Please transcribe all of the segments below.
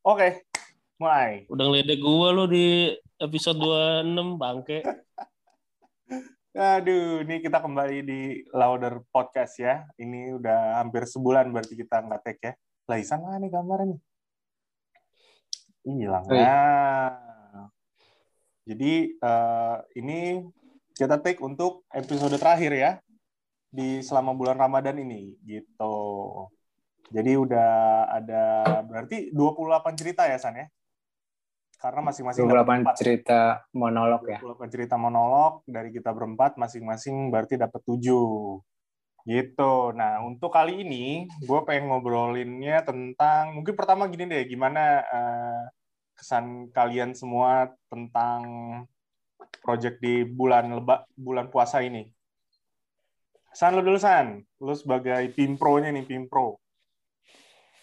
Oke, mulai. Udah ngeledek gue lo di episode 26, bangke. Aduh, ini kita kembali di Louder Podcast ya. Ini udah hampir sebulan berarti kita nggak take ya. Laisan mana nih gambarnya? Hilang. Oh, iya. Nah, jadi eh, ini kita take untuk episode terakhir ya di selama bulan Ramadan ini gitu. Jadi udah ada berarti 28 cerita ya San ya? Karena masing-masing dapat 28 empat. cerita monolog ya. 28 cerita monolog dari kita berempat masing-masing berarti dapat 7. Gitu. Nah, untuk kali ini gue pengen ngobrolinnya tentang mungkin pertama gini deh, gimana eh, kesan kalian semua tentang project di bulan leba, bulan puasa ini. San lu dulu San, lu sebagai pimpro-nya nih, pimpro.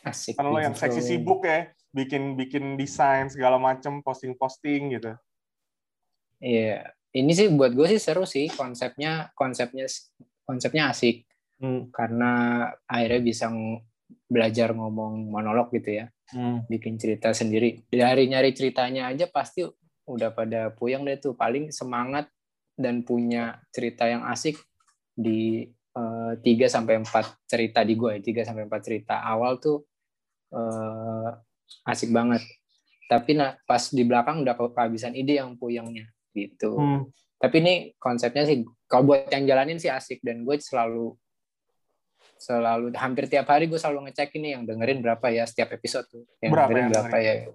Asik. Kan lo yang seksi sibuk ya, bikin bikin desain segala macem, posting-posting gitu. Iya. Ini sih buat gue sih seru sih konsepnya konsepnya konsepnya asik Hmm. karena akhirnya bisa belajar ngomong monolog gitu ya, Hmm. bikin cerita sendiri. Dari nyari ceritanya aja pasti udah pada puyeng deh tuh. Paling semangat dan punya cerita yang asik di 3 sampai 4 cerita di gue, 3 sampai 4 cerita awal tuh eh, asik banget. Tapi nah pas di belakang udah ke- kehabisan ide yang puyengnya gitu. Hmm. Tapi ini konsepnya sih kalau buat yang jalanin sih asik dan gue selalu selalu hampir tiap hari gue selalu ngecek ini yang dengerin berapa ya setiap episode tuh. Yang Berapa dengerin yang berapa dengerin? ya.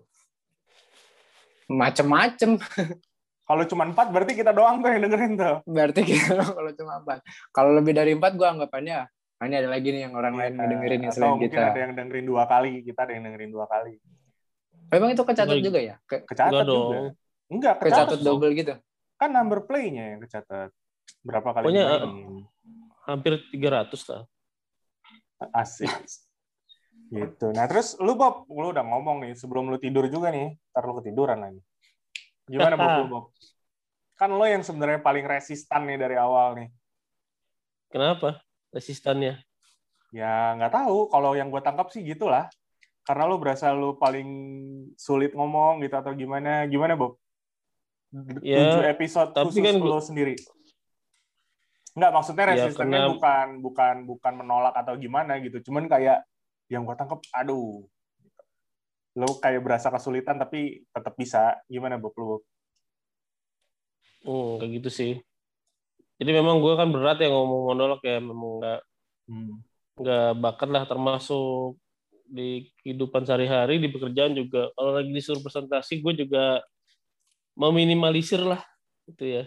Macem-macem Kalau cuma empat berarti kita doang tuh yang dengerin tuh. berarti gitu loh kalau cuma empat. Kalau lebih dari empat gue anggapannya ah, ini ada lagi nih yang orang lain ngedengerin yang Atau selain mungkin kita. ada yang dengerin dua kali, kita ada yang dengerin dua kali. Memang itu kecatat juga ya? Ke- Kecatat juga. dong. Enggak, kecatat kecatat. dong. double gitu. Kan number play-nya yang kecatat. Berapa kali Pokoknya, dimainin. Hampir 300 lah. Asik. Gitu. Nah, terus lu Bob, lu udah ngomong nih sebelum lu tidur juga nih, ntar lu ketiduran lagi. Gimana Bob, Bob? Kan lo yang sebenarnya paling resistan nih dari awal nih. Kenapa? Resistannya. Ya nggak tahu. Kalau yang gue tangkap sih gitulah. Karena lo berasa lo paling sulit ngomong gitu atau gimana? Gimana Bob? Ya, Tujuh episode tapi khusus kan lo sendiri. Nggak maksudnya Ya, resistennya karena- bukan bukan bukan menolak atau gimana gitu. Cuman kayak yang gue tangkap, aduh, lo kayak berasa kesulitan tapi tetap bisa. Gimana Bob? Lo Bob? Hmm, kayak gitu sih. Jadi memang gue kan berat ya ngomong monolog ya, memang nggak Hmm. nggak bakat lah termasuk di kehidupan sehari-hari di pekerjaan juga kalau lagi disuruh presentasi gue juga meminimalisir lah gitu ya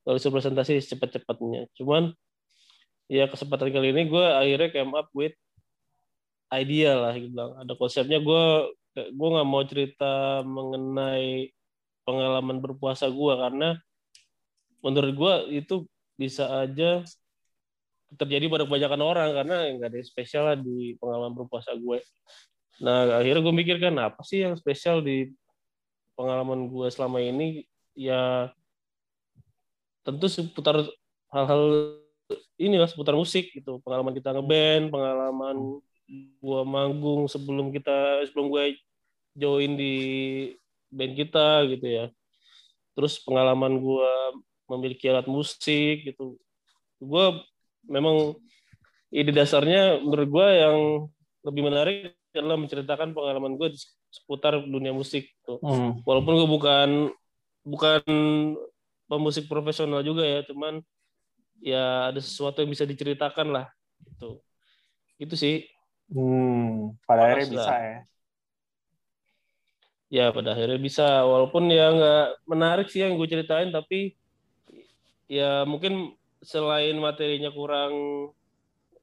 kalau disuruh presentasi secepat-cepatnya cuman ya kesempatan kali ini gue akhirnya came up with idea lah gitu ada konsepnya gue gue nggak mau cerita mengenai pengalaman berpuasa gue karena menurut gue itu bisa aja terjadi pada kebanyakan orang karena nggak ada yang spesial lah di pengalaman berpuasa gue. Nah akhirnya gue mikir kan apa sih yang spesial di pengalaman gue selama ini ya tentu seputar hal-hal ini lah seputar musik gitu pengalaman kita ngeband pengalaman gue manggung sebelum kita sebelum gue join di band kita gitu ya terus pengalaman gue memiliki alat musik gitu gue memang ide dasarnya menurut gue yang lebih menarik adalah menceritakan pengalaman gue seputar dunia musik gitu. Hmm. walaupun gue bukan bukan pemusik profesional juga ya cuman ya ada sesuatu yang bisa diceritakan lah gitu itu sih Hmm. Pada akhirnya bisa ya. ya pada akhirnya bisa walaupun ya nggak menarik sih yang gue ceritain tapi ya mungkin selain materinya kurang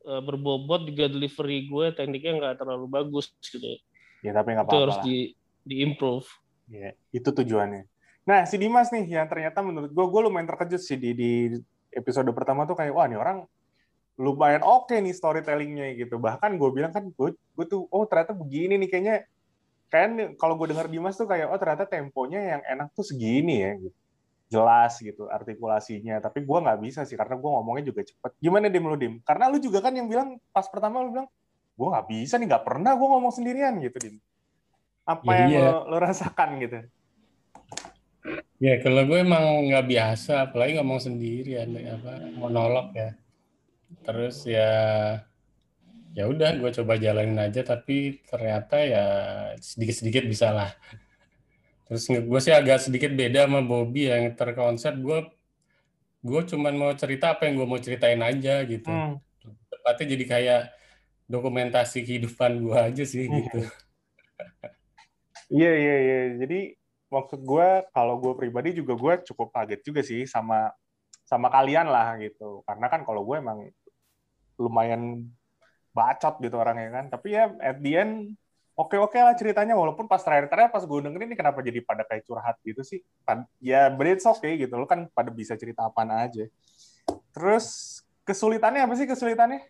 eh, berbobot juga delivery gue tekniknya nggak terlalu bagus gitu ya. Tapi nggak itu apa-apa harus di di improve Ya, itu tujuannya. Nah, si Dimas nih yang ternyata menurut gue, gue lumayan terkejut sih di, di episode pertama tuh kayak, wah nih orang lumayan oke nih storytellingnya gitu. Bahkan gue bilang kan, gue, gue tuh, oh ternyata begini nih kayaknya. Kan kalau gue dengar Dimas tuh kayak, oh ternyata temponya yang enak tuh segini ya. Gitu. Jelas gitu artikulasinya. Tapi gue nggak bisa sih, karena gue ngomongnya juga cepet. Gimana Dim lu Dim? Karena lu juga kan yang bilang, pas pertama lu bilang, gue nggak bisa nih, nggak pernah gue ngomong sendirian gitu Dim. apa Ya, yang iya. lo, lo rasakan gitu Ya kalau gue emang nggak biasa, apalagi ngomong sendiri ya, apa monolog ya. Terus ya ya udah gue coba jalanin aja, tapi ternyata ya sedikit-sedikit bisa lah. Terus gue sih agak sedikit beda sama Bobby yang terkonsep gue gue cuman mau cerita apa yang gue mau ceritain aja gitu. Hmm. Tepatnya jadi kayak dokumentasi kehidupan gue aja sih gitu. Iya iya iya. Jadi maksud gue kalau gue pribadi juga gue cukup kaget juga sih sama sama kalian lah gitu. Karena kan kalau gue emang lumayan bacot gitu orangnya kan. Tapi ya at the end oke-oke lah ceritanya walaupun pas terakhir-terakhir pas gue dengerin ini kenapa jadi pada kayak curhat gitu sih. Ya but it's okay gitu. Lo kan pada bisa cerita apaan aja. Terus kesulitannya apa sih kesulitannya?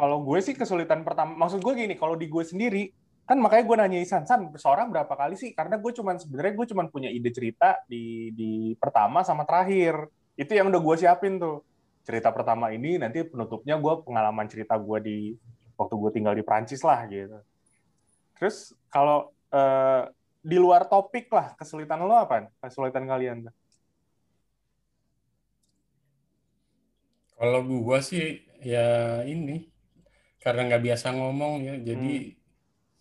Kalau gue sih kesulitan pertama, maksud gue gini, kalau di gue sendiri, kan makanya gue nanya Isan, San, seorang berapa kali sih? Karena gue cuman sebenarnya gue cuman punya ide cerita di di pertama sama terakhir. Itu yang udah gue siapin tuh. Cerita pertama ini nanti penutupnya gue pengalaman cerita gue di waktu gue tinggal di Prancis lah gitu. Terus kalau eh, di luar topik lah, kesulitan lo apa? Kesulitan kalian tuh? Kalau gue sih ya ini karena nggak biasa ngomong ya, jadi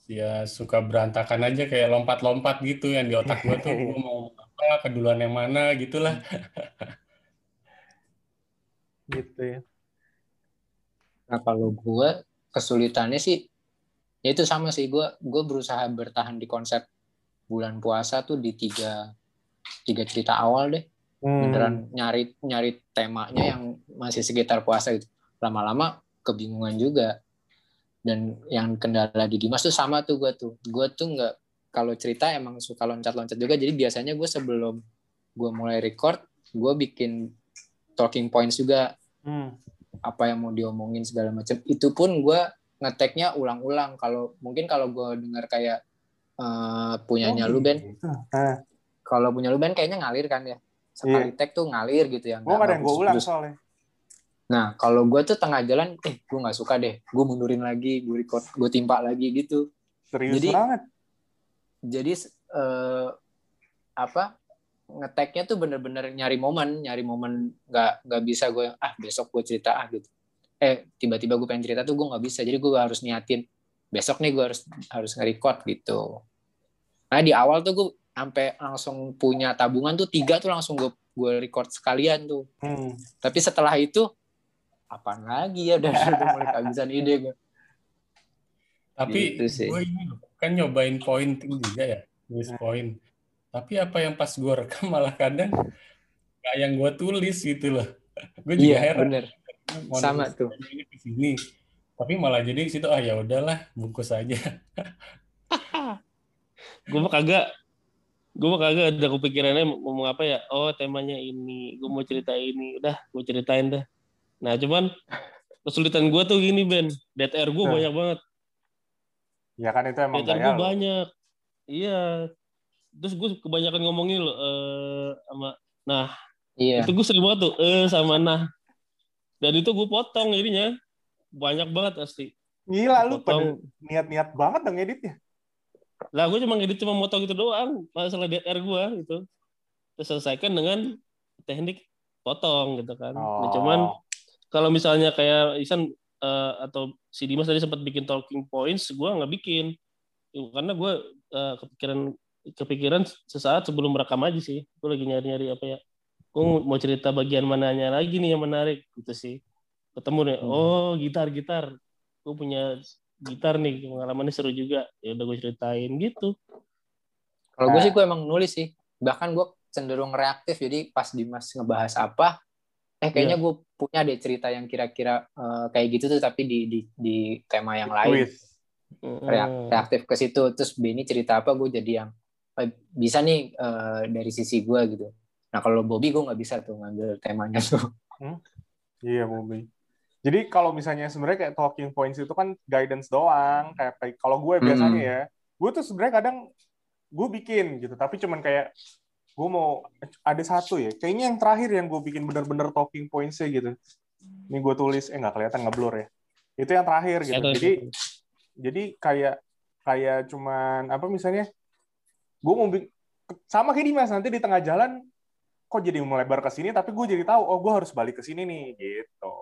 ya suka berantakan aja kayak lompat-lompat gitu yang di otak gue tuh gue mau apa, keduluan yang mana gitulah. Gitu ya. Nah kalau gue kesulitannya sih ya itu sama sih gue gue berusaha bertahan di konsep bulan puasa tuh di tiga tiga cerita awal deh Hmm. beneran nyari nyari temanya yang masih sekitar puasa gitu lama-lama kebingungan juga dan yang kendala di Dimas tuh sama tuh gue tuh. Gue tuh nggak kalau cerita emang suka loncat-loncat juga. Jadi biasanya gue sebelum gue mulai record gue bikin talking points juga. Hmm. apa yang mau diomongin segala macam. Itu pun gue ngeteknya ulang-ulang. Kalau mungkin kalau gue dengar kayak eh, punyanya Oh, lu Ben. gitu. Nah, kalau punya lu Ben kayaknya ngalir kan ya. Sekali tag tuh ngalir gitu ya. Gak ada yang gue ulang soalnya. Nah kalau gue tuh tengah jalan eh gue nggak suka deh. Gue mundurin lagi gue record gue timpa lagi gitu. Serius Jadi- banget. jadi eh, apa ngeteknya tuh bener-bener nyari momen nyari momen nggak nggak bisa gue ah besok gue cerita ah gitu. Eh tiba-tiba gue pengen cerita tuh gue nggak bisa. Jadi gue harus niatin besok nih gue harus harus nge-record gitu. Nah di awal tuh gue sampai langsung punya tabungan tuh tiga tuh langsung gue gue record sekalian tuh. Hmm. tapi setelah itu apaan lagi ya udah udah mulai kehabisan ide gue Tapi Gitu sih. gue ini kan nyobain pointing juga ya, nulis poin. Tapi apa yang pas gue rekam malah kadang kayak yang gue tulis gitu loh. Gue juga iya heran. bener mau sama tuh. ini ke sini. Tapi malah jadi di situ ah ya udahlah bungkus aja. gue mah kagak gue mah kagak ada kepikirannya mau ngomong apa ya oh temanya ini gue mau cerita ini udah gue ceritain dah nah cuman kesulitan gue tuh gini Ben. Dead air gue Nah. banyak banget. Ya kan itu emang dead air gue lo. banyak. Iya. Terus gue kebanyakan ngomongin loh eh sama nah iya. itu gue sering banget tuh eh sama nah. Dan itu gue potong jadinya. Banyak banget pasti. Gila lu pada niat-niat banget dong editnya. lah gue cuma ngedit cuma motong itu doang. Masalah dead air gue gitu. Terus selesaikan dengan teknik potong gitu kan. Nah, Oh. cuman kalau misalnya kayak Isan eh, atau si Dimas tadi sempat bikin talking points gue nggak bikin. Karena gue eh, kepikiran kepikiran sesaat sebelum merekam aja sih. Gue lagi nyari-nyari apa ya. Gue mau cerita bagian mananya lagi nih yang menarik gitu sih. Ketemu nih Hmm. oh gitar gitar gue punya gitar nih pengalamannya seru juga. Ya udah gue ceritain gitu. Kalau gue sih gue emang nulis sih. Bahkan gue cenderung reaktif. Jadi pas Dimas ngebahas apa, eh kayaknya Iya. gue punya deh cerita yang kira-kira eh, kayak gitu tuh tapi di di, di tema yang lain. Reak- reaktif ke situ. Terus Benny cerita apa, gue jadi yang eh, bisa nih eh, dari sisi gue gitu. Nah kalau Bobby gue nggak bisa tuh ngambil temanya tuh. Iya, Bobby. Jadi kalau misalnya sebenarnya kayak talking points itu kan guidance doang. Kayak, kayak kalau gue biasanya Hmm. ya, gue tuh sebenarnya kadang gue bikin gitu, tapi cuman kayak gue mau ada satu ya. Kayaknya yang terakhir yang gue bikin bener-bener talking points-nya gitu. Ini gue tulis, eh nggak kelihatan ngeblur ya. Itu yang terakhir gitu. Atau- Jadi jadi kayak kayak cuman apa misalnya gue mau sama kayak Dimas nanti di tengah jalan kok jadi melebar ke sini tapi gue jadi tahu oh gue harus balik ke sini nih gitu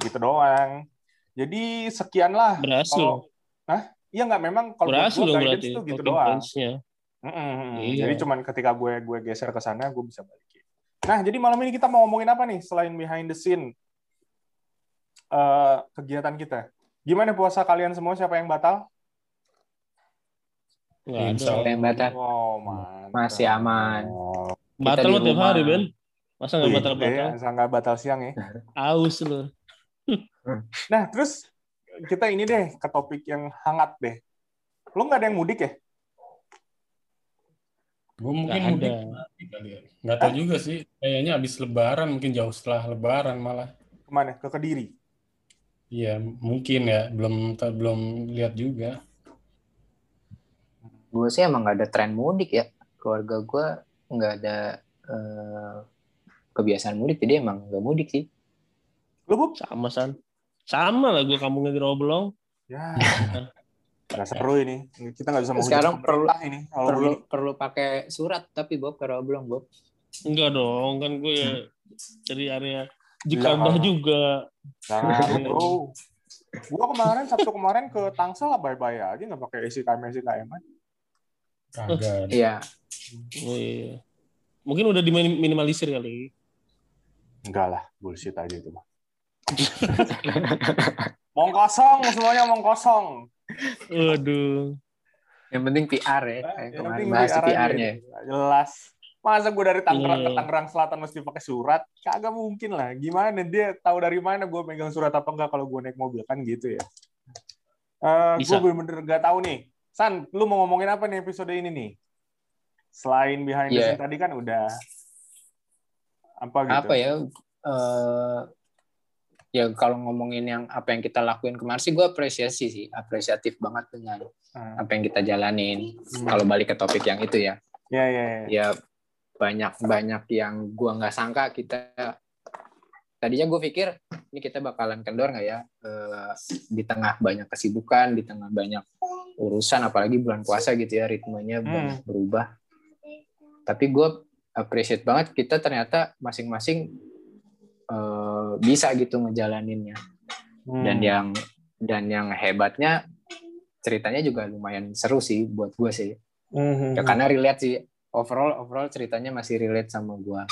gitu doang jadi sekian lah Berhasil. kalau nah iya nggak memang kalau Berhasil gue dong guidance berarti. tuh gitu doang Mm-mm. Iya. Jadi cuman ketika gue gue geser ke sana, gue bisa balikin. Nah, jadi malam ini kita mau ngomongin apa nih selain behind the scene eh, kegiatan kita? Gimana puasa kalian semua? Siapa yang batal? Nggak ada. Insya Allah. yang batal Oh, mantap. Masih aman. Oh, Batal lo tiap hari, Ben. Masa nggak batal-batal? iya, asal nggak batal siang ya. Aus lo. Nah, terus kita ini deh ke topik yang hangat deh. Lu nggak ada yang mudik ya? Gue mungkin Nggak mudik kali ya. Nggak tahu juga sih. Kayaknya habis lebaran, mungkin jauh setelah lebaran malah. Ke mana? Ke Kediri? Iya, mungkin ya. Belum ta- belum lihat juga. gue sih emang gak ada tren mudik ya keluarga gue nggak ada eh, kebiasaan mudik jadi emang gak mudik sih Lu? Sama, San. Sama lah gue kampungnya di Roblong. Ya, nggak seru ini. Kita nggak bisa menghujat Sekarang perlu- ini. Kalau perlu begini. perlu pakai surat tapi Bob kalau belum Bob Enggak dong, kan gue ya dari area Iya. Jakarta juga. Nggak ngaruh, bro. Gua kemarin Sabtu kemarin ke Tangsel lah bye-bye aja nggak pakai SIKM SIKM aja. Kagak. iya Oh, iya. Mungkin udah diminimalisir kali. Enggak lah, bullshit aja itu mah. Mong kosong semuanya mong kosong. Waduh. yang penting PR ya kayak Yang kemarin penting bahas. PR-nya Jelas. Masa gue dari Tangerang Iya. ke Tangerang Selatan mesti pakai surat? Kagak mungkin lah. Gimana dia tahu dari mana gue megang surat apa enggak kalau gue naik mobil kan gitu ya. Eh gue bener-bener gak tahu nih. San, lu mau ngomongin apa nih episode ini nih? Selain behind the Iya. scene tadi kan udah apa gitu? apa ya eh ya kalau ngomongin yang apa yang kita lakuin kemarin sih gue apresiasi sih apresiatif banget dengan Ah, apa yang kita jalanin Hmm. kalau balik ke topik yang itu ya Ya, ya, ya. ya banyak banyak yang gua nggak sangka kita tadinya gue pikir ini kita bakalan kendor nggak ya Eh, di tengah banyak kesibukan di tengah banyak urusan apalagi bulan puasa gitu ya ritmenya Hmm. banyak berubah tapi gue appreciate banget kita ternyata masing-masing eh, bisa gitu ngejalaninnya Hmm. dan yang dan yang hebatnya ceritanya juga lumayan seru sih buat gue sih Mhm. ya karena relate sih overall overall ceritanya masih relate sama gua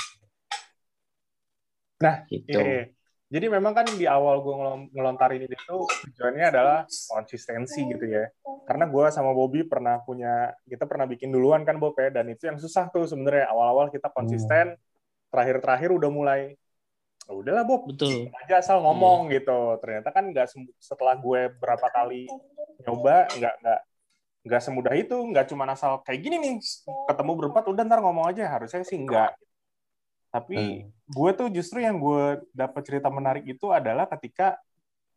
Nah, gitu Iya. Jadi memang kan di awal gue ngelontarin ini tuh tujuannya adalah konsistensi gitu ya. Karena gue sama Bobby pernah punya, kita pernah bikin duluan kan Bob ya, dan itu yang susah tuh sebenarnya. Awal-awal kita konsisten, terakhir-terakhir udah mulai, "Ya udahlah Bob, Betul. aja asal ngomong gitu. Ternyata kan nggak setelah gue berapa kali nyoba, nggak nggak nggak semudah itu, nggak cuma asal kayak gini nih, ketemu berempat udah ntar ngomong aja. Harusnya sih enggak. Tapi gue tuh justru yang gue dapat cerita menarik itu adalah ketika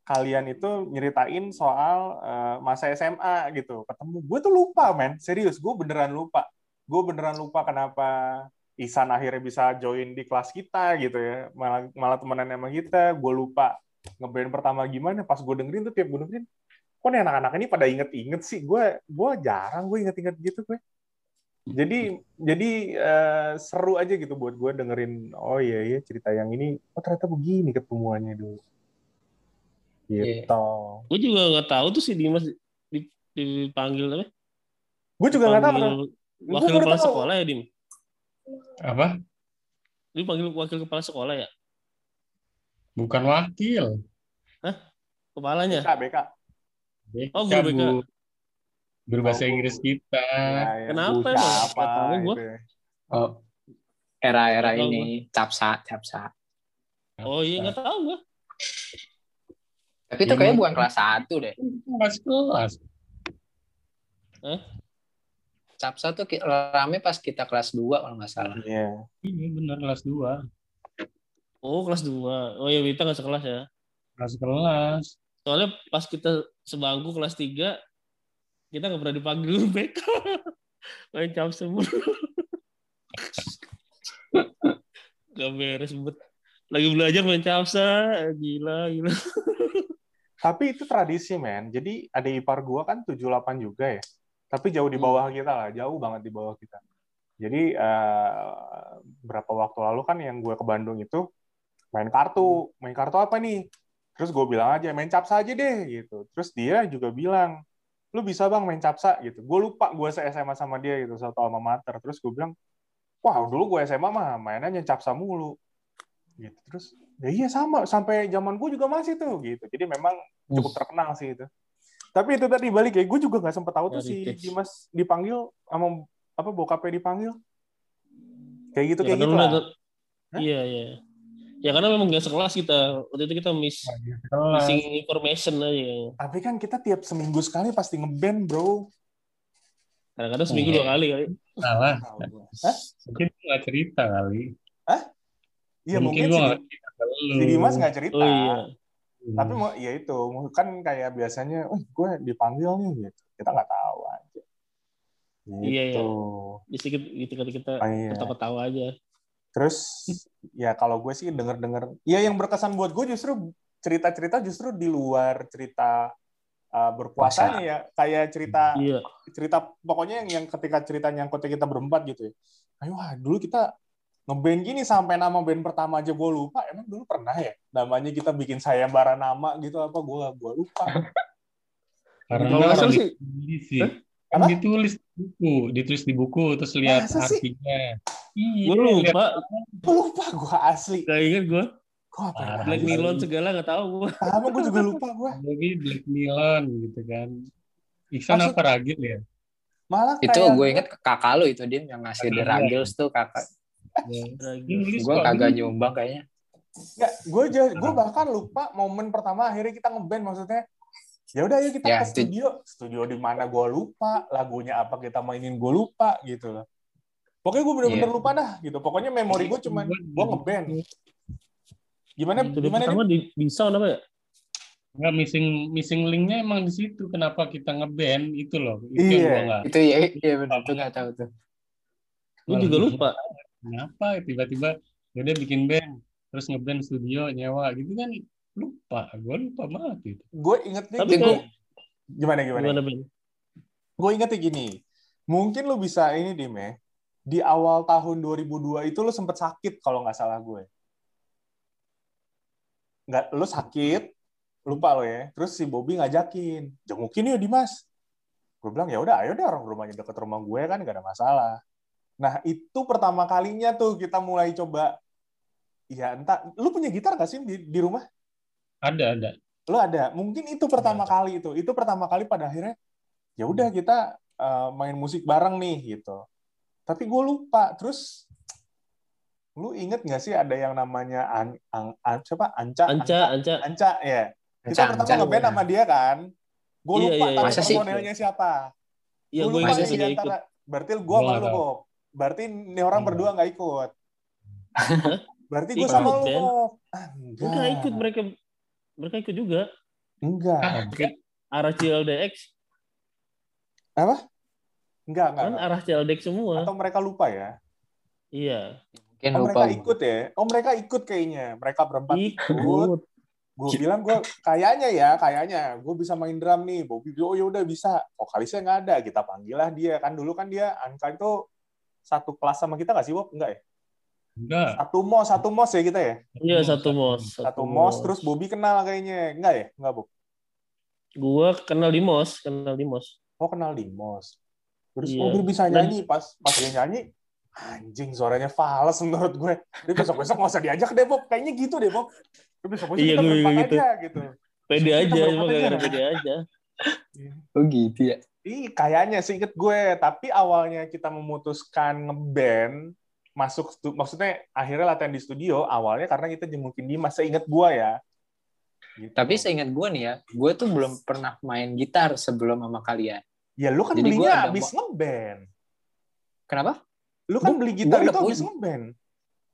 kalian itu nyeritain soal eh, masa SMA gitu ketemu gue tuh lupa men serius gue beneran lupa gue beneran lupa kenapa Isan akhirnya bisa join di kelas kita gitu ya. Malah malah temenan sama kita. Gue lupa ngeband pertama gimana. Pas gue dengerin tuh tiap gue dengerin kok nih anak-anak ini pada inget-inget sih? Gue gue jarang gue inget-inget gitu gue jadi jadi eh, seru aja gitu buat gue dengerin oh iya iya cerita yang ini. Oh ternyata begini ketemuannya dulu. Iya. gitu. Gue juga nggak tahu tuh si Dimas di- dipanggil apa? gue juga nggak tahu. Wakil kepala sekolah ya, Dim? Apa? Dia panggil wakil kepala sekolah ya? Bukan wakil. Kepalanya? BK BK BK, Oh, guru BK. Bu. Guru bahasa Oh, Inggris kita. Ya, ya, Kenapa Bu emang? siapa Nggak tahu gua. gitu ya. oh era-era Nggak tahu ini capsa capsa Oh iya, nggak tahu gue. tapi itu kayaknya bukan kelas 1 deh Kelas kelas. Capsa tuh rame pas kita kelas 2 kalau nggak salah Iya. Iya benar kelas 2. Oh, kelas 2. Oh iya, Wita nggak sekelas ya. Kelas kelas. Soalnya pas kita sebangku kelas 3, kita nggak pernah dipanggil BK. Main cap semua. Gak beres bet. Lagi belajar main capsa, gila, gila. Tapi itu tradisi, men. Jadi ada ipar gua kan 78 juga ya. Tapi jauh di bawah kita lah, jauh banget di bawah kita. Jadi eh, berapa waktu lalu kan yang gue ke Bandung itu main kartu, main kartu apa nih? Terus gue bilang aja main capsa aja deh gitu. Terus dia juga bilang, lu bisa bang main capsa gitu. Gue lupa gue se SMA sama dia gitu satu alma mater. Terus gue bilang, wah dulu gue SMA mah mainnya capsa mulu. Gitu. Terus ya iya sama sampai zaman gue juga masih tuh gitu. Jadi memang cukup terkenal sih itu. Tapi itu tadi balik ya, gue juga nggak sempet tahu tuh si. Dimas dipanggil sama apa bokapnya dipanggil. Kayak gitu Ya, kayak gitu lah. Iya, iya. Ya karena memang gak sekelas kita. Waktu itu kita miss Kelas. missing information aja. Tapi kan kita tiap seminggu sekali pasti ngeband, bro. Kadang-kadang seminggu Iya. dua kali kali. Salah. Mungkin nggak cerita kali. Iya mungkin, si, lu. si Dimas nggak cerita. Oh iya. Hmm. Tapi mau ya itu kan kayak biasanya, oh gue dipanggil nih gitu. Kita nggak tahu aja. Gitu. Iya, iya. Jadi kita, kita, kita Oh, iya. ketawa-ketawa aja. Terus ya kalau gue sih denger-denger, ya yang berkesan buat gue justru cerita-cerita justru di luar cerita uh, berpuasanya ya, kayak cerita Iya. cerita pokoknya yang yang ketika cerita nyangkutnya kita berempat gitu ya. Ayo wah dulu kita ngeband gini sampai nama band pertama aja gue lupa. Emang dulu pernah ya namanya kita bikin sayembara nama gitu apa gue gue lupa. Karena nggak salah sih, ditulis sih. Kan ditulis di buku, ditulis di buku terus lihat Masa artinya. Iya, gue lupa. Gue lupa gue asli. Gak inget gue. Gue apa ya? Black Nylon segala gak tahu gue. Sama gue juga lupa gue. lagi Black Nylon gitu kan. Iksan Maksud- apa Ragil ya? Malah Itu kayak gue inget kakak lu itu Dim yang ngasih The. Ragils tuh kakak. Nulis Gue kagak nyumbang kayaknya. Nggak, gue gue bahkan lupa momen pertama akhirnya kita ngeband maksudnya. Ya udah yuk kita Ya, ke studio. Studio di mana gue lupa, lagunya apa kita mainin gue lupa gitu loh. Pokoknya gue bener-bener Iya. lupa dah gitu. Pokoknya memori gue cuman gue ngeband. Gimana Studio gimana pertama di, di sound apa ya? Nggak missing missing linknya emang di situ. Kenapa kita ngeband itu loh. Itu Iya. yang gua nggak. Itu ya, iya benar tuh nggak tahu tuh. Gue juga lupa. Kenapa tiba-tiba ya udah bikin band terus ngeband studio nyewa gitu kan lupa. Gue lupa banget itu. Gue ingetnya Tapi gini. kayak- Gimana gimana? Gimana Ben? Gue ingetnya gini. Mungkin lu bisa ini Dim ya. Di awal tahun 2002 itu lu sempet sakit kalau nggak salah gue. Nggak, lu sakit, lupa lo ya. Terus si Bobby ngajakin, jengukin yuk Dimas. Gue bilang ya udah, ayo deh orang rumahnya deket rumah gue kan gak ada masalah. Nah itu pertama kalinya tuh kita mulai coba. Ya entah, lu punya gitar gak sih di, di rumah? Ada ada. Lu ada. Mungkin itu pertama kali itu. Itu pertama kali pada akhirnya ya udah kita uh, main musik bareng nih gitu. Tapi gue lupa. Terus lu inget gak sih ada yang namanya An, An, An- siapa? Anca, Anca, Anca. Anca ya. Kita Anca, pertama Anca. ngeband sama dia kan. Gue Iya, lupa iya, iya. sih? personelnya siapa. Iya, Gua gue lupa sih antara. Berarti gue Gua sama Berarti ini orang Enggak. berdua nggak ikut. Berarti gue sama lu. Bob. Ah, enggak. Enggak ikut mereka. Mereka ikut juga. Enggak. Ah, Arah CLDX. Apa? Enggak, enggak. Kan arah CLDX semua. Atau mereka lupa ya? Iya. Mungkin Oh, lupa. mereka ikut ya? Oh, mereka ikut kayaknya. Mereka berempat ikut. Ikut. Gue bilang gue kayaknya ya, kayaknya gue bisa main drum nih. Bobby bilang, oh ya udah bisa. Vokalisnya nggak ada. Kita panggil lah dia. Kan dulu kan dia Anka itu satu kelas sama kita nggak sih, Bob? Enggak ya? enggak. Satu mos, satu mos ya kita ya? Iya satu mos. Satu mos, terus Bobby kenal kayaknya. Enggak ya? Enggak, Bob? Gua kenal di mos, kenal di mos. Oh, kenal di mos. Terus, Iya. oh bisa nyanyi. Pas pas dia nyanyi, anjing suaranya fals menurut gue. Dia besok-besok nggak usah diajak deh, Bob. Kayaknya gitu deh, Bob. Dia besok-besok Iya, kita gue gitu. aja gitu. Pede aja, cuma gara-gara pede aja. Oh gitu ya. Ih, kayaknya sih inget gue. Tapi awalnya kita memutuskan ngeband, masuk maksudnya akhirnya latihan di studio awalnya karena kita jengukin Dimas seinget gue ya. Gitu. Tapi seingat gue nih ya, gue tuh belum pernah main gitar sebelum sama kalian. ya lu kan Jadi belinya ada abis ngeband. Kenapa? Lu kan Gua- beli gitar gua itu abis punya. ngeband.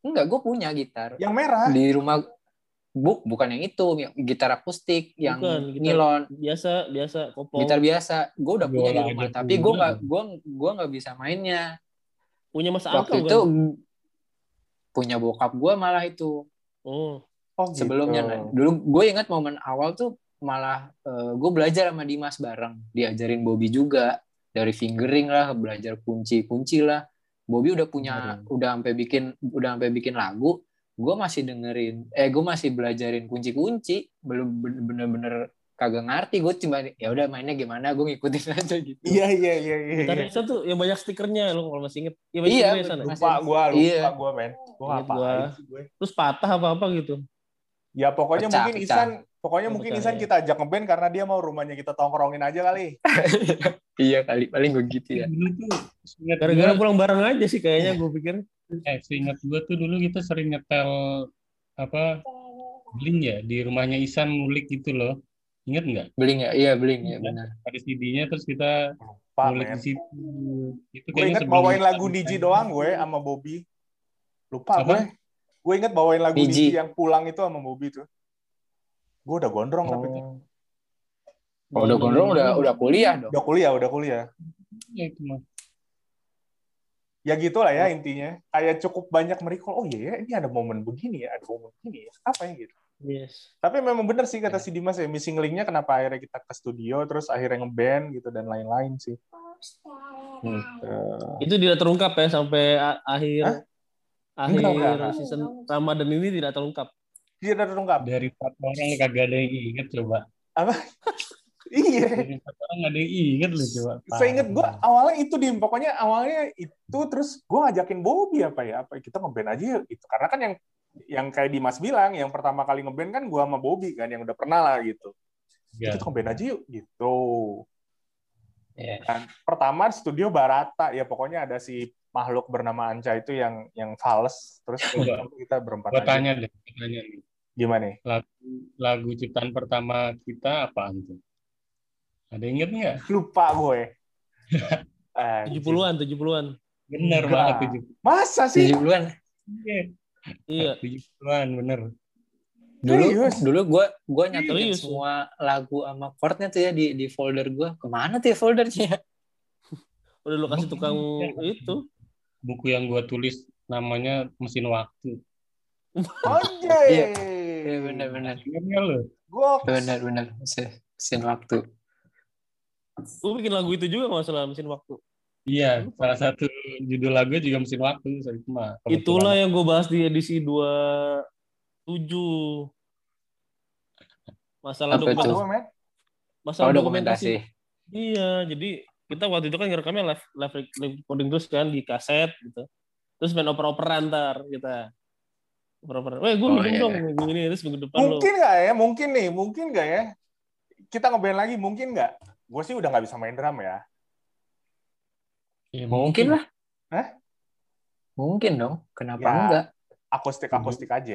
Enggak, gue punya gitar. Yang merah. Di rumah bu, bukan yang itu, yang gitar akustik, yang Bukan, gitar- nilon, Biasa, biasa, kopong. gitar biasa. Gue udah punya di rumah, tapi gue nggak, gue gua nggak bisa mainnya. Punya Mas Angka Waktu itu bukan? punya bokap gue malah itu Oh, Oh, gitu. sebelumnya. Nah, dulu gue ingat momen awal tuh malah gue belajar sama Dimas bareng diajarin Bobby juga dari fingering lah belajar kunci-kunci lah Bobby udah punya Bener. udah sampai bikin udah sampai bikin lagu gue masih dengerin eh gue masih belajarin kunci-kunci belum ben- bener-bener kagak ngerti gue cuma ya udah mainnya gimana gue ngikutin aja gitu Iya iya iya iya. Iya. Ihsan tuh yang banyak stikernya lo kalau masih inget. Iya banyak Iya, Ihsan ya? Lupa gua, lupa Iya. gua men. Gua. sih gue? Terus patah apa-apa gitu. Ya pokoknya Pecah, mungkin pecah. Isan, pokoknya mungkin pecah, Isan ya. kita ajak ngeband karena dia mau rumahnya kita tongkrongin aja kali. iya kali paling gue gitu ya Gara-gara pulang bareng aja sih kayaknya gue pikir. Eh, seingat gue tuh dulu kita sering nyetel apa bling ya di rumahnya Isan ngulik gitu loh. Ingat nggak? beling ya iya beling ya benar Ada CD-nya terus kita Pak ngulik di situ. Itu Gue inget bawain lagu Diji doang gue sama Bobby. Lupa Apa? gue. Gue inget bawain lagu Diji. Diji yang pulang itu sama Bobby tuh. Gue udah gondrong tapi tuh. oh, udah gondrong udah udah kuliah dong Udah kuliah, udah kuliah. Ya, itu mah. Ya gitulah ya intinya. Kayak cukup banyak merecall. Oh iya ya, ini ada momen begini ya, ada momen begini ya. Apa ya gitu. Yes. Tapi memang bener sih kata si Dimas ya, missing link-nya kenapa akhirnya kita ke studio, terus akhirnya ngeband gitu dan lain-lain sih. Hmm. Itu tidak terungkap ya sampai akhir Hah? akhir Enggak, enggak, enggak. season Ramadan ini tidak terungkap. tidak terungkap. Dari empat orang kagak ada yang inget coba. Iya. Orang nggak ada yang inget loh coba. Seinget gue awalnya itu di pokoknya awalnya itu terus gue ngajakin Bobby apa ya apa kita ngeband aja gitu karena kan yang yang kayak Dimas bilang yang pertama kali ngeband kan gue sama Bobby kan yang udah pernah lah gitu Ya. kita ngeband aja yuk gitu Iya. kan pertama di studio Barata ya pokoknya ada si makhluk bernama Anca itu yang yang fals terus Coba. kita berempat Gue tanya deh, tanya nih. gimana Lagu, lagu ciptaan pertama kita apaan tuh? Ada inget nggak? lupa gue Anjing. 70-an, 70-an. Bener Enggak. banget tujuh masa sih tujuh bulan Iya. tujuh puluhan bener. dulu Serius? dulu gue gue Serius, semua lagu sama chordnya tuh ya di di folder gue ke mana tuh ya foldernya Udah lu kasih tukang itu. Buku yang gua tulis namanya Mesin Waktu. Anjay. Iya. Iya benar-benar? Gue benar-benar mesin waktu Gue bikin lagu itu juga nggak salah mesin waktu. Iya, salah satu judul lagu juga Mesin Waktu. Saya cuma. Itulah yang gue bahas di edisi 27. Masalah Apa dokumentasi. Masalah oh dokumentasi. dokumentasi Iya, jadi kita waktu itu kan ngerekamnya live, live, live recording terus kan di kaset gitu. Terus main oper-operan ntar kita. Oper-operan. Weh, gue Oh, iya, dong iya. minggu ini terus minggu depan lo. Mungkin nggak ya? Mungkin nih, mungkin nggak ya? Kita ngeband lagi, mungkin nggak? Gue sih udah nggak bisa main drum ya. Ya, mungkin lah Hah? mungkin dong kenapa Ya. enggak Akustik akustik aja.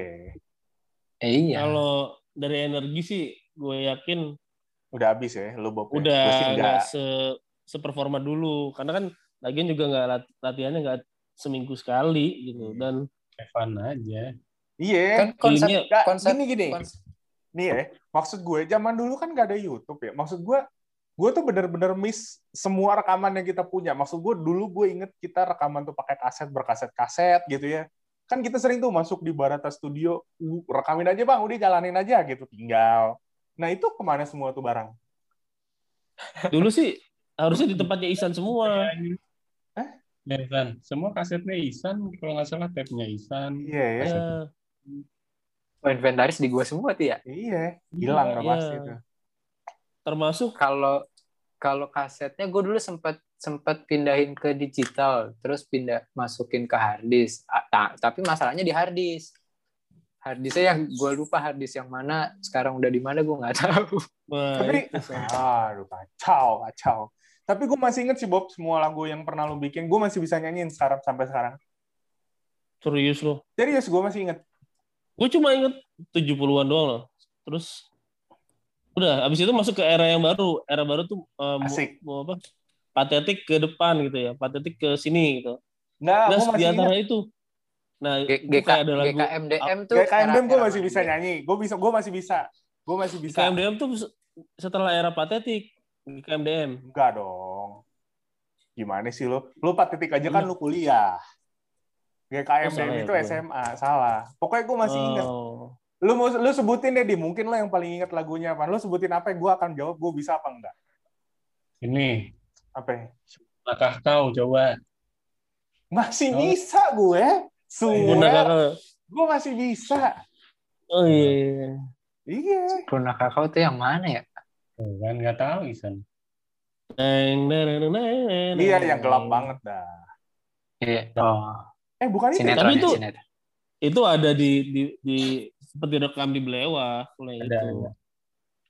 eh, iya Kalau dari energi sih gue yakin Udah habis ya, lu Bob. udah nggak se seperforma dulu karena kan lagian juga nggak lat- latihannya nggak seminggu sekali gitu Iya. dan Evan aja. Iya. kan konsep Nggak, konsep gini gini. konsep- Nih ya, maksud gue zaman dulu kan nggak ada YouTube ya. Maksud gue, gue tuh bener-bener miss semua rekaman yang kita punya. Maksud gue dulu gue inget kita rekaman tuh pakai kaset berkaset-kaset gitu ya. Kan kita sering tuh masuk di Barata Studio, "Uh, rekamin aja bang, udah jalanin aja gitu, tinggal. Nah itu ke mana semua tuh barang? dulu sih harusnya di tempatnya Isan semua Ya, Isan. Semua kasetnya Isan, kalau nggak salah tape-nya Isan. Iya ya, ya, oh, inventaris di gua semua tuh ya iya, hilang Iya. pasti tuh. termasuk kalau kalau kasetnya gue dulu sempat sempat pindahin ke digital terus pindah masukin ke harddisk Ah, ta- tapi masalahnya di harddisk harddisknya yang gue lupa harddisk yang mana sekarang udah di mana gue nggak tahu wah, Tapi, aduh kacau, kacau. Tapi gue masih inget sih Bob, semua lagu yang pernah lu bikin, gue masih bisa nyanyiin sekarang sampai sekarang. serius loh Serius, gue masih inget. gue cuma inget 70-an doang loh terus udah abis itu masuk ke era yang baru era baru tuh eh, mau- Asik. mau apa patetik ke depan gitu ya patetik ke sini gitu Terus gue di antara itu nah G- itu GK, kayak ada lagu GKMDM tuh Kayak KMDM gue masih bisa nyanyi. Gue bisa, gue masih bisa. Gue masih bisa. KMDM tuh setelah era patetik KMDM Enggak dong. Gimana sih lo? Lu patetik aja kan Iya. lu kuliah. Oh, GKMDM ya itu gue. SMA, salah. Pokoknya gue masih. Oh. Lu mau lu sebutin deh di mungkin lo yang paling inget lagunya apa. Lu sebutin apa yang gue akan jawab gue bisa apa enggak. Ini Apa? ya? apakah kau coba? Masih Oh. bisa gue. Kakak. Gue masih bisa. Oh iya. iya. Purna kakao tuh yang mana ya? Kan nggak tahu Isan. Iya yang gelap banget dah. Iya. Oh, Eh bukan itu. sinetron Tapi ya, itu- sinetron. Itu ada di di, di seperti rekam di Belewa mulai Ada, itu. ada.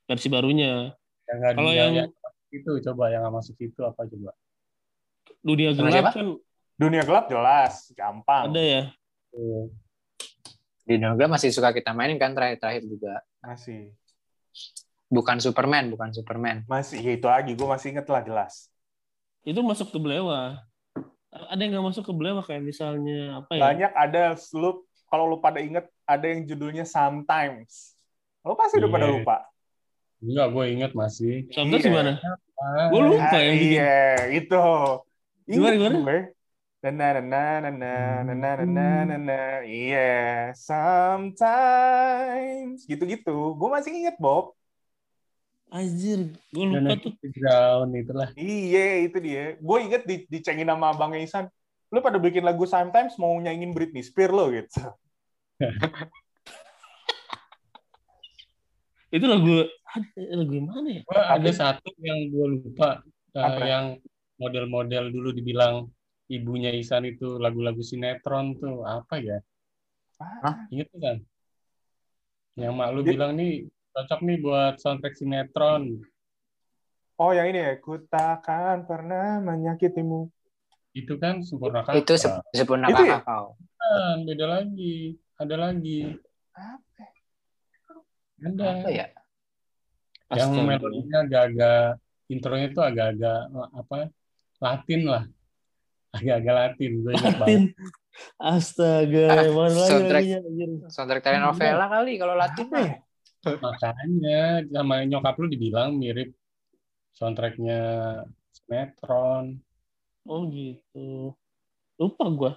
Versi barunya. Kalau yang yang itu coba yang nggak masuk itu apa coba? dunia Sama gelap siapa? kan Dunia gelap jelas, gampang. ada ya. Di Noga masih suka kita mainin kan terakhir-terakhir juga. Masih. Bukan Superman, bukan Superman. Masih ya itu lagi, gue masih inget lah jelas. Itu masuk ke Belewa. Ada yang nggak masuk ke Belewa kayak misalnya apa ya? Banyak ada lu kalau lu pada inget ada yang judulnya Sometimes. Lu pasti udah Iya. pada lupa. Enggak, gue inget masih. Contoh Iya. gimana? Ah, Gue lupa yang bikin. Iya, itu. Gimana, Ingat gimana? gue. Na na na na na na na na na na na na. Iya, sometimes gitu-gitu. Gue masih inget Bob. Anjir, gue lupa tuh. Ground itulah. Iya, itu dia. Gue inget di dicengin sama Abang Isan. Lu pada bikin lagu Sometimes mau nyanyiin Britney Spears lo gitu. Itu lagu lagu yang mana ya? Gua ada satu yang gue lupa Apa? yang model-model dulu dibilang ibunya Isan itu lagu-lagu sinetron tuh apa ya? Hah? Ingat tuh kan? Yang mak lu Dia- bilang nih cocok nih buat soundtrack sinetron. Oh, yang ini ya. Ku takkan pernah menyakitimu. Itu kan sempurna kakak. Itu se- Sempurna Itu ya? kakao. Kan, beda lagi. Ada lagi. Apa? Ada. Apa ya? Yang melodinya agak-agak intronya tuh agak-agak apa? Latin lah. Agak-agak Latin. Gue. Latin. Astaga, Ah, mana lagi soundtrack. anjir. Soundtrack telenovela kali kalau Latin ya? Makanya sama nyokap lu dibilang mirip soundtracknya sinetron. Oh gitu. Lupa gua.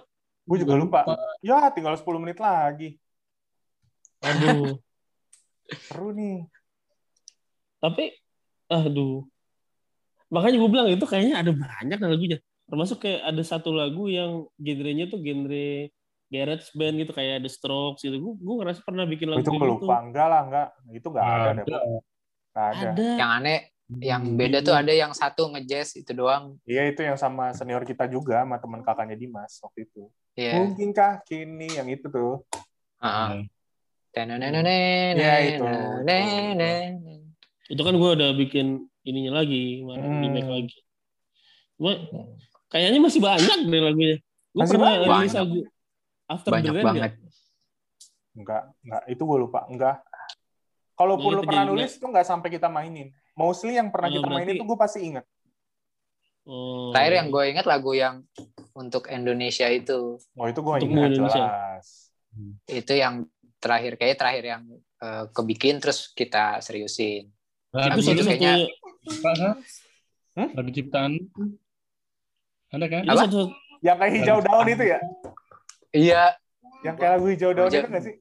Gue juga lupa. Ya, tinggal 10 menit lagi. Aduh. Seru nih. Tapi aduh. Makanya gue bilang itu kayaknya ada banyak lagunya. Termasuk kayak ada satu lagu yang genrenya tuh genre garage band gitu kayak The Strokes gitu. Gue gue ngerasa pernah bikin lagu itu kayak gue gitu. lupa. Enggak lah, enggak. Itu enggak ada. deh, Ada. Nggak ada. Ada. Yang aneh, yang beda tuh ada yang satu ngejazz itu doang. Iya, itu yang sama senior kita juga, sama teman kakaknya Dimas waktu itu. Iya. Mungkinkah kini yang itu tuh? Heeh. Iya, itu. Itu kan gue udah bikin ininya lagi, Hmm. remake lagi. Cuma kayaknya masih banyak deh lagunya. Gue Masih pernah banyak. rilis lagu After Banyak the Rain banget. nggak? Enggak, enggak. Itu gue lupa. Enggak. Kalaupun Nah, lu pernah nulis, itu enggak sampai kita mainin. Mostly yang pernah Oh, kita mainin berarti- itu gue pasti inget. Oh. Terakhir yang gue ingat lagu yang untuk Indonesia itu. Oh, itu gue ingat Indonesia. jelas. Itu yang terakhir kayak terakhir yang eh, kebikin terus kita seriusin. Nah, itu itu kayaknya-? Hmm? Lagu ciptaan. Ada kan? Apa? satu Yang kayak hijau daun itu ya? Iya, Yang kayak lagu hijau daun Hijau- itu nggak sih?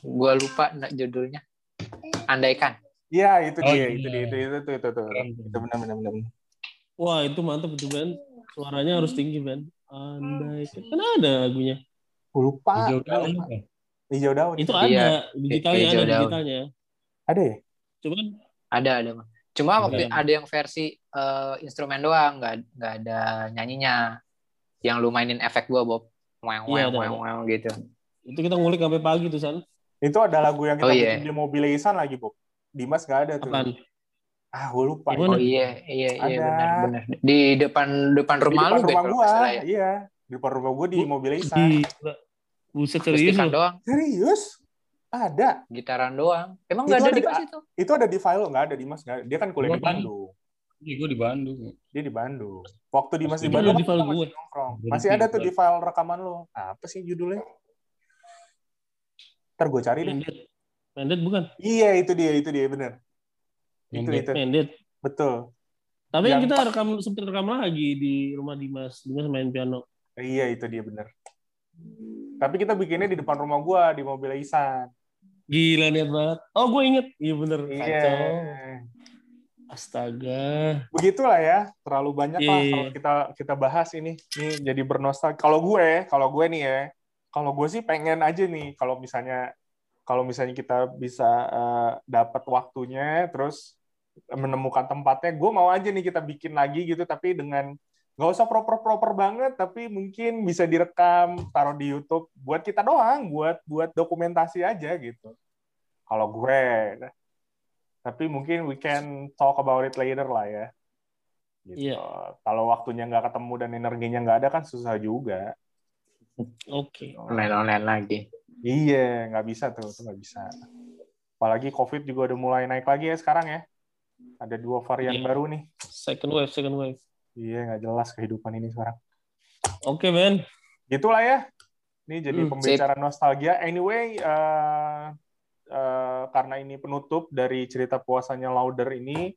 gue lupa judulnya. Andaikan. Iya, itu Oh, dia. iya. Itu dia. Itu, itu, itu, itu, itu. Keren. Itu benar, benar, benar. Wah itu mantap itu Ben. Suaranya harus tinggi Ben. Andai kan ada lagunya. Lupa. Hijau daun? Hijau daun. Itu itu. ada Iya, digitalnya hijau ada daun. digitalnya. Ada ya? Cuman Ada, ada. Mas. Cuma waktu Ada. ada yang versi eh, instrumen doang, nggak nggak ada nyanyinya. Yang lu mainin efek gua, Bob. Weng, Iya, weng, weng, weng, gitu. itu kita ngulik sampai pagi tuh San. Itu ada lagu yang kita Oh, iya. bikin di mobil Isan lagi, Bob. Dimas nggak ada tuh. Apaan? Ah, gue lupa. Oh iya, iya, iya Ada. benar, benar. Di depan depan Di rumah depan lu, rumah gua. nggak salah ya. Iya. Di depan rumah gue di Bu- mobil Isan. Gila. Buset serius Akustikan doang, Serius? Ada. gitaran doang. Emang Itu nggak ada ada di di- pas itu? Itu ada di file nggak ada Dimas nggak ada. Dia kan kuliah di Gua kan- Bandung. Iya, gue di Bandung. Dia di Bandung. Waktu Dimas di Bandung di file masih gue. Masih ada tuh di file rekaman lo. Apa sih judulnya? Ntar gue cari deh. Mendet bukan? Iya itu dia, itu dia bener. Itu Mendet. itu Mendet. betul. Tapi yang kita rekam sempet rekam lagi di rumah Dimas. Dimas main piano. Iya itu dia bener. Tapi kita bikinnya di depan rumah gua di mobil Isan. Gila niat banget. Oh, gue inget. Iya bener. Iya. Kacau. Astaga. Begitulah ya, terlalu banyak lah Iya. kalau kita kita bahas ini. Nih jadi bernostalgia. Kalau gue, kalau gue nih ya, kalau gue sih pengen aja nih kalau misalnya kalau misalnya kita bisa eh, dapat waktunya terus menemukan tempatnya, gue mau aja nih kita bikin lagi gitu tapi dengan nggak usah proper-proper banget tapi mungkin bisa direkam taruh di YouTube buat kita doang buat buat dokumentasi aja gitu kalau gue tapi mungkin we can talk about it later lah ya gitu. Iya. kalau waktunya nggak ketemu dan energinya nggak ada kan susah juga Oke. Online-online lagi. Iya nggak bisa tuh tuh nggak bisa apalagi covid juga udah mulai naik lagi ya sekarang ya ada dua varian Iya. baru nih Second wave, second wave. iya nggak jelas kehidupan ini sekarang Oke, Ben. gitulah ya. Ini jadi Hmm, pembicaraan nostalgia. Anyway, eh, eh, karena ini penutup dari cerita puasanya Lauder ini,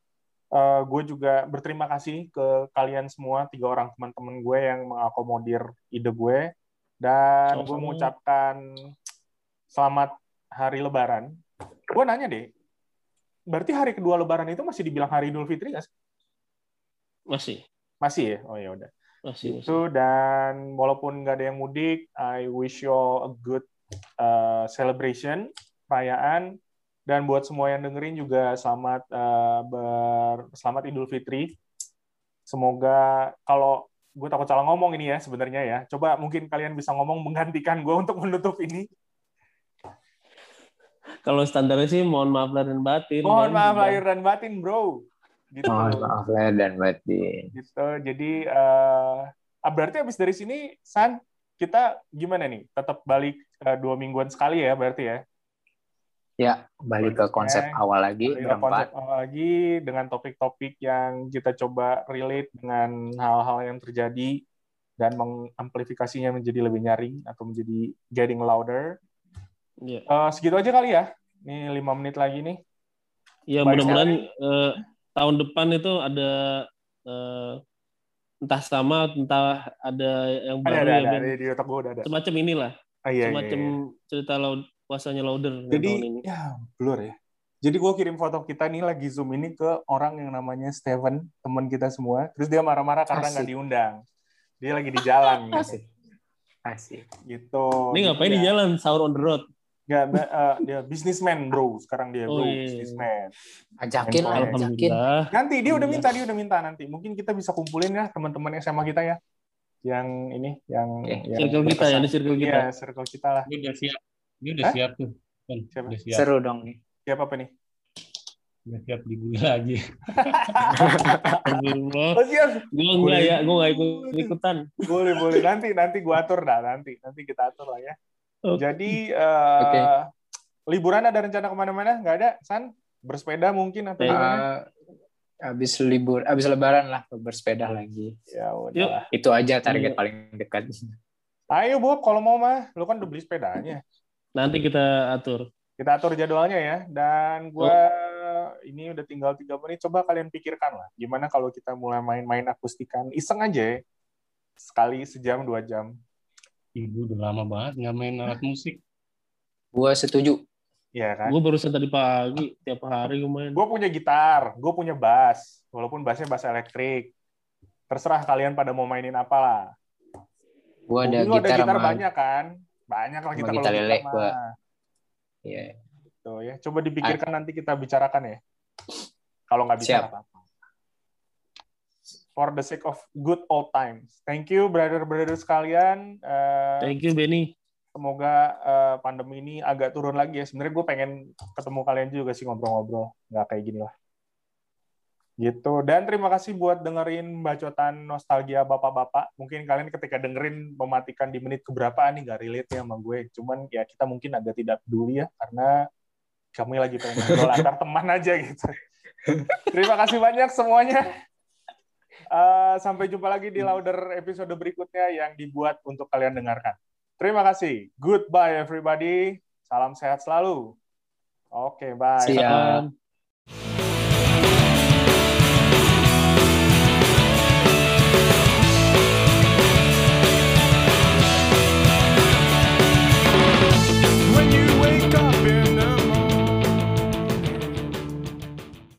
eh, gue juga berterima kasih ke kalian semua, tiga orang teman-teman gue yang mengakomodir ide gue. Dan gue mengucapkan selamat hari Lebaran. Gue nanya deh, berarti hari kedua Lebaran itu masih dibilang hari Idul Fitri nggak sih? Masih. Masih ya? Oh ya udah. Masih, masih. itu dan walaupun nggak ada yang mudik, I wish you a good uh, celebration perayaan dan buat semua yang dengerin juga selamat uh, ber selamat Idul Fitri. Semoga kalau gue takut salah ngomong ini ya sebenarnya ya. Coba mungkin kalian bisa ngomong menggantikan gue untuk menutup ini. Kalau standarnya sih mohon maaf lahir dan batin. Mohon Ben. maaf lahir dan batin, bro. Gitu. Mohon maaf lahir dan batin. gitu jadi eh ah, berarti habis dari sini San kita gimana nih tetap balik eh, dua mingguan sekali ya berarti ya Ya, balik ke konsep awal lagi Balik ke konsep awal lagi dengan topik-topik yang kita coba relate dengan hal-hal yang terjadi dan mengamplifikasinya menjadi lebih nyaring atau menjadi getting louder. Iya. Eh, segitu aja kali ya. Ini lima menit lagi nih. Ya mudah-mudahan eh, tahun depan itu ada eh, entah sama entah ada yang ada baru ada ya ada, ada di otak gue udah ada. Semacam inilah, Ah, iya, iya, semacam iya. cerita laud puasanya Lauder yang Jadi tahun ini. ya blur ya. Jadi gue kirim foto kita nih lagi zoom ini ke orang yang namanya Steven, teman kita semua. Terus dia marah-marah karena nggak diundang. Dia lagi di jalan gitu. Asik. Asik. gitu. Ini ngapain di ya, jalan sahur on the road? Nggak, ba- eh, dia businessman bro. Sekarang dia bro, Oh, iya. businessman. Ajakin lah, ajakin. Nanti dia udah Iya. minta, dia udah minta nanti. Mungkin kita bisa kumpulin ya teman-teman SMA kita ya. Yang ini, yang, Oke. yang Circle kita ya, di circle kita. Iya, circle kita lah. Udah siap. Dia udah Hah? siap tuh. Kan, Siapa? udah siap. Seru dong nih. Siapa apa nih? Udah siap dibully lagi. Astagfirullah. Oh siap. Gue enggak ya, gue enggak ikut ikutan. boleh boleh nanti nanti gua atur dah nanti nanti kita atur lah ya Oke. jadi eh, Oke. liburan ada rencana ke mana-mana nggak ada san bersepeda mungkin atau Eh, gimana abis libur, abis lebaran lah bersepeda lagi. ya udah Itu aja target Iya. paling dekat. ayo Bob kalau mau mah lu kan udah beli sepedanya Nanti kita atur. kita atur jadwalnya ya dan gua ini udah tinggal tiga menit coba kalian pikirkan lah gimana kalau kita mulai main-main akustikan iseng aja ya. sekali sejam dua jam Ibu udah lama banget nggak main alat musik. Gua setuju. ya kan Gue barusan tadi pagi, tiap hari gue main. gue punya gitar, gue punya bass, walaupun bassnya bass elektrik. Terserah kalian pada mau mainin apa lah. Gua ada gitar, gitar sama banyak kan? Banyak lah kita kalau lele, gua. mah. Iya. Tuh ya, coba dipikirkan nanti kita bicarakan ya. Kalau nggak bisa apa-apa. For the sake of good old times. Thank you brother-brother sekalian. Eh, Thank you Benny. semoga eh, pandemi ini agak turun lagi ya. Sebenarnya gue pengen ketemu kalian juga sih ngobrol-ngobrol, nggak kayak gini lah. Gitu. Dan terima kasih buat dengerin bacotan nostalgia bapak-bapak. Mungkin kalian ketika dengerin mematikan di menit keberapa nih nggak relate ya sama gue. Cuman ya kita mungkin agak tidak peduli ya karena kami lagi pengen ngobrol antar teman aja gitu. terima kasih banyak semuanya. Eh, sampai jumpa lagi di Louder episode berikutnya yang dibuat untuk kalian dengarkan. Terima kasih. Goodbye everybody. Salam sehat selalu. Oke, bye. Siap. Salam.